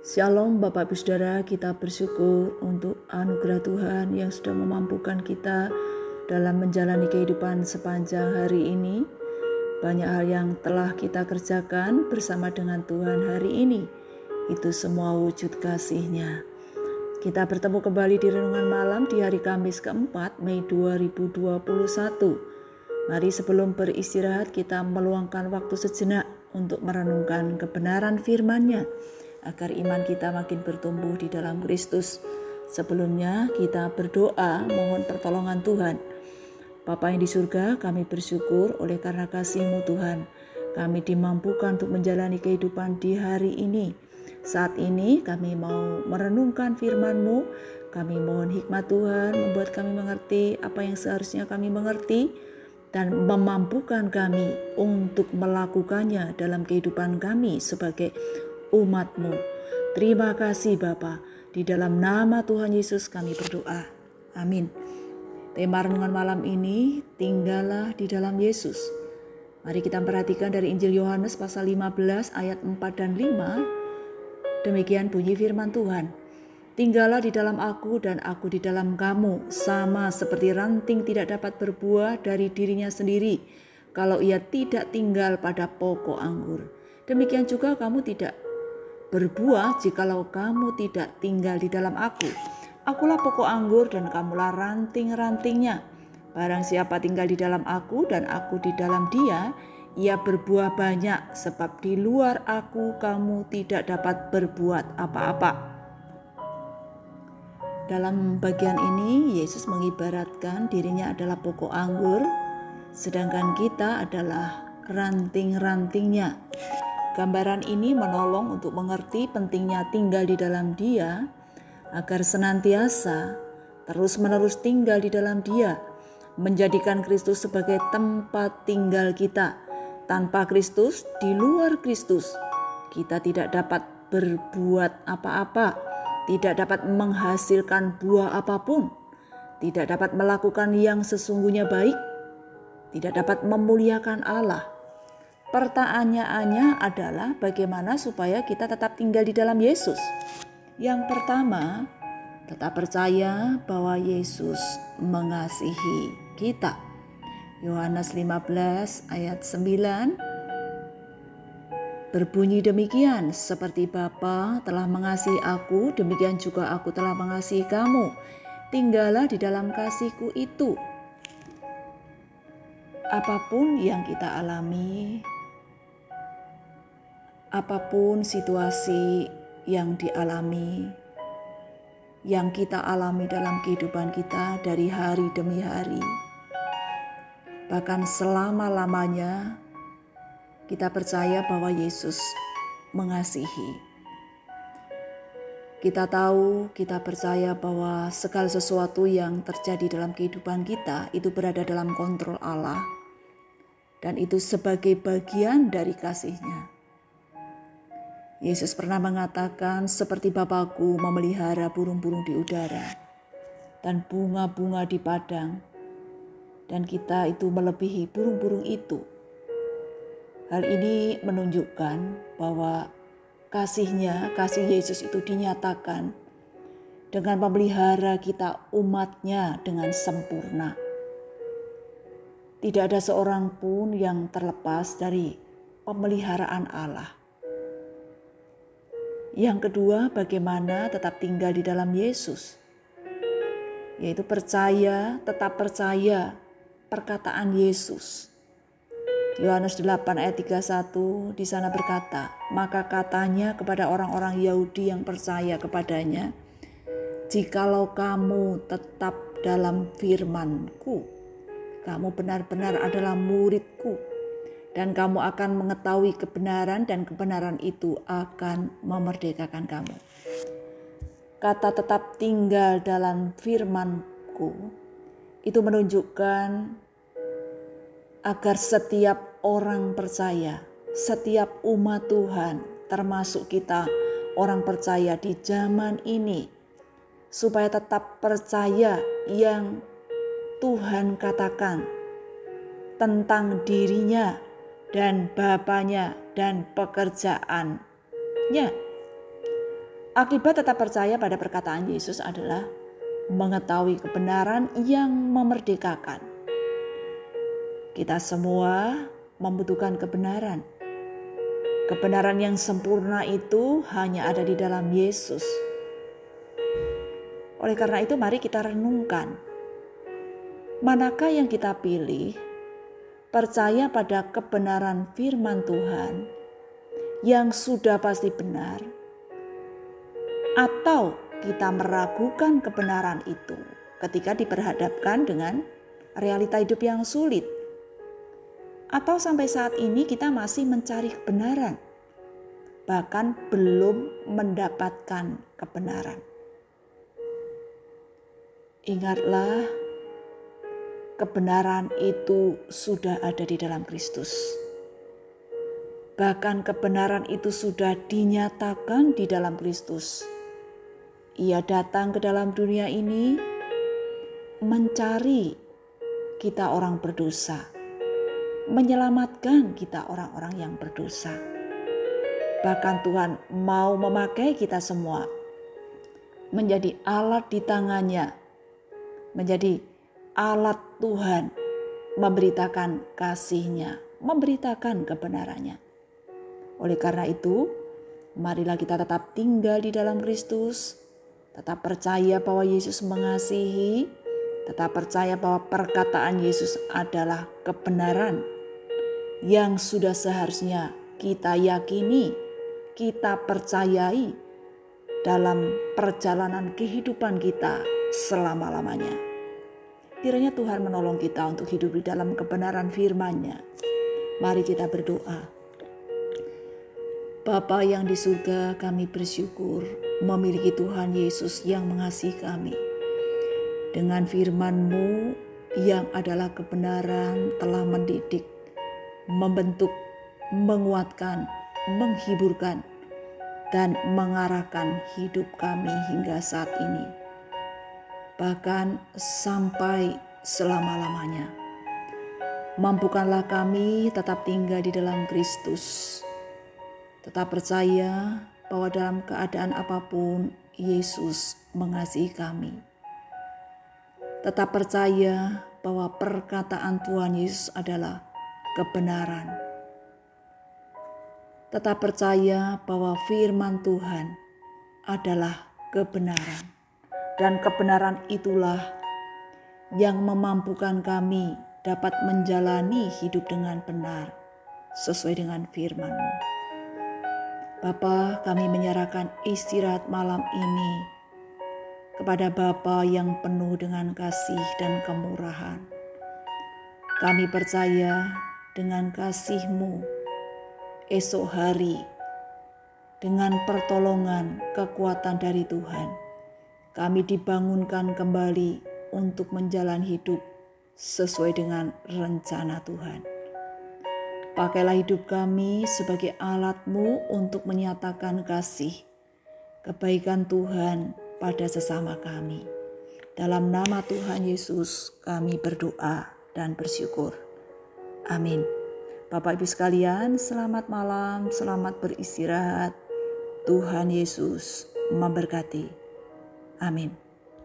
Shalom Bapak Ibu Saudara, kita bersyukur untuk anugerah Tuhan yang sudah memampukan kita dalam menjalani kehidupan sepanjang hari ini. Banyak hal yang telah kita kerjakan bersama dengan Tuhan hari ini. Itu semua wujud kasihnya. Kita bertemu kembali di Renungan Malam di hari Kamis keempat Mei 2021. Mari sebelum beristirahat kita meluangkan waktu sejenak untuk merenungkan kebenaran firman-Nya agar iman kita makin bertumbuh di dalam Kristus. Sebelumnya kita berdoa mohon pertolongan Tuhan. Bapa yang di surga, kami bersyukur oleh karena kasih-Mu Tuhan. Kami dimampukan untuk menjalani kehidupan di hari ini. Saat ini kami mau merenungkan firman-Mu. Kami mohon hikmat Tuhan membuat kami mengerti apa yang seharusnya kami mengerti dan memampukan kami untuk melakukannya dalam kehidupan kami sebagai umatmu. Terima kasih Bapa. Di dalam nama Tuhan Yesus kami berdoa. Amin. Tema renungan malam ini, tinggallah di dalam Yesus. Mari kita perhatikan dari Injil Yohanes pasal 15 ayat 4 dan 5. Demikian bunyi firman Tuhan. Tinggallah di dalam aku dan aku di dalam kamu, sama seperti ranting tidak dapat berbuah dari dirinya sendiri kalau ia tidak tinggal pada pokok anggur. Demikian juga kamu tidak berbuah jikalau kamu tidak tinggal di dalam aku. Akulah pokok anggur dan kamulah ranting-rantingnya. Barang siapa tinggal di dalam aku dan aku di dalam dia, ia berbuah banyak sebab di luar aku kamu tidak dapat berbuat apa-apa. Dalam bagian ini Yesus mengibaratkan dirinya adalah pokok anggur sedangkan kita adalah ranting-rantingnya. Gambaran ini menolong untuk mengerti pentingnya tinggal di dalam Dia agar senantiasa terus-menerus tinggal di dalam Dia, menjadikan Kristus sebagai tempat tinggal kita. Tanpa Kristus, di luar Kristus, kita tidak dapat berbuat apa-apa, tidak dapat menghasilkan buah apa pun, tidak dapat melakukan yang sesungguhnya baik, tidak dapat memuliakan Allah Pertanyaannya adalah bagaimana supaya kita tetap tinggal di dalam Yesus. Yang pertama, tetap percaya bahwa Yesus mengasihi kita. Yohanes 15 ayat 9 berbunyi demikian, seperti Bapa telah mengasihi aku, demikian juga aku telah mengasihi kamu. Tinggallah di dalam kasihku itu. Apa pun yang kita alami, apa pun situasi yang dialami, yang kita alami dalam kehidupan kita dari hari demi hari, bahkan selama-lamanya, kita percaya bahwa Yesus mengasihi. Kita tahu, kita percaya bahwa segala sesuatu yang terjadi dalam kehidupan kita itu berada dalam kontrol Allah, dan itu sebagai bagian dari kasihnya. Yesus pernah mengatakan, "Seperti Bapakku memelihara burung-burung di udara dan bunga-bunga di padang, dan kita itu melebihi burung-burung itu." Hal ini menunjukkan bahwa kasihnya, kasih Yesus itu dinyatakan dengan memelihara kita umatnya dengan sempurna. Tidak ada seorang pun yang terlepas dari pemeliharaan Allah. Yang kedua, bagaimana tetap tinggal di dalam Yesus, yaitu percaya, tetap percaya perkataan Yesus. Yohanes 8 ayat 31 di sana berkata, maka katanya kepada orang-orang Yahudi yang percaya kepadanya, jikalau kamu tetap dalam firmanku, kamu benar-benar adalah muridku dan kamu akan mengetahui kebenaran dan kebenaran itu akan memerdekakan kamu. Kata tetap tinggal dalam firmanku itu menunjukkan agar setiap orang percaya, setiap umat Tuhan, termasuk kita orang percaya di zaman ini, supaya tetap percaya yang Tuhan katakan tentang dirinya dan bapaknya dan pekerjaannya. Akibat tetap percaya pada perkataan Yesus adalah mengetahui kebenaran yang memerdekakan. Kita semua membutuhkan kebenaran. Kebenaran yang sempurna itu hanya ada di dalam Yesus. Oleh karena itu, mari kita renungkan: manakah yang kita pilih? Percaya pada kebenaran firman Tuhan yang sudah pasti benar atau kita meragukan kebenaran itu ketika diperhadapkan dengan realita hidup yang sulit, atau sampai saat ini kita masih mencari kebenaran, bahkan belum mendapatkan kebenaran. Ingatlah, kebenaran itu sudah ada di dalam Kristus. Bahkan kebenaran itu sudah dinyatakan di dalam Kristus ia datang ke dalam dunia ini mencari kita orang berdosa, menyelamatkan kita orang-orang yang berdosa. Bahkan Tuhan mau memakai kita semua menjadi alat di tangannya, menjadi alat Tuhan memberitakan kasihnya, memberitakan kebenarannya. Oleh karena itu, marilah kita tetap tinggal di dalam Kristus, Tetap percaya bahwa Yesus mengasihi, tetap percaya bahwa perkataan Yesus adalah kebenaran yang sudah seharusnya kita yakini, kita percayai dalam perjalanan kehidupan kita selama-lamanya. Kiranya Tuhan menolong kita untuk hidup di dalam kebenaran firman-Nya. Mari kita berdoa. Bapa yang di surga, kami bersyukur memiliki Tuhan Yesus yang mengasihi kami. Dengan firman-Mu yang adalah kebenaran telah mendidik, membentuk, menguatkan, menghiburkan, dan mengarahkan hidup kami hingga saat ini. Bahkan sampai selama-lamanya. Mampukanlah kami tetap tinggal di dalam Kristus Tetap percaya bahwa dalam keadaan apa pun Yesus mengasihi kami. Tetap percaya bahwa perkataan Tuhan Yesus adalah kebenaran. Tetap percaya bahwa firman Tuhan adalah kebenaran, dan kebenaran itulah yang memampukan kami dapat menjalani hidup dengan benar sesuai dengan firman-Mu. Bapa, kami menyerahkan istirahat malam ini kepada Bapa yang penuh dengan kasih dan kemurahan. Kami percaya dengan kasih-Mu esok hari dengan pertolongan kekuatan dari Tuhan. Kami dibangunkan kembali untuk menjalani hidup sesuai dengan rencana Tuhan. Pakailah hidup kami sebagai alatmu untuk menyatakan kasih, kebaikan Tuhan pada sesama kami. Dalam nama Tuhan Yesus kami berdoa dan bersyukur. Amin. Bapak Ibu sekalian, selamat malam, selamat beristirahat. Tuhan Yesus memberkati. Amin.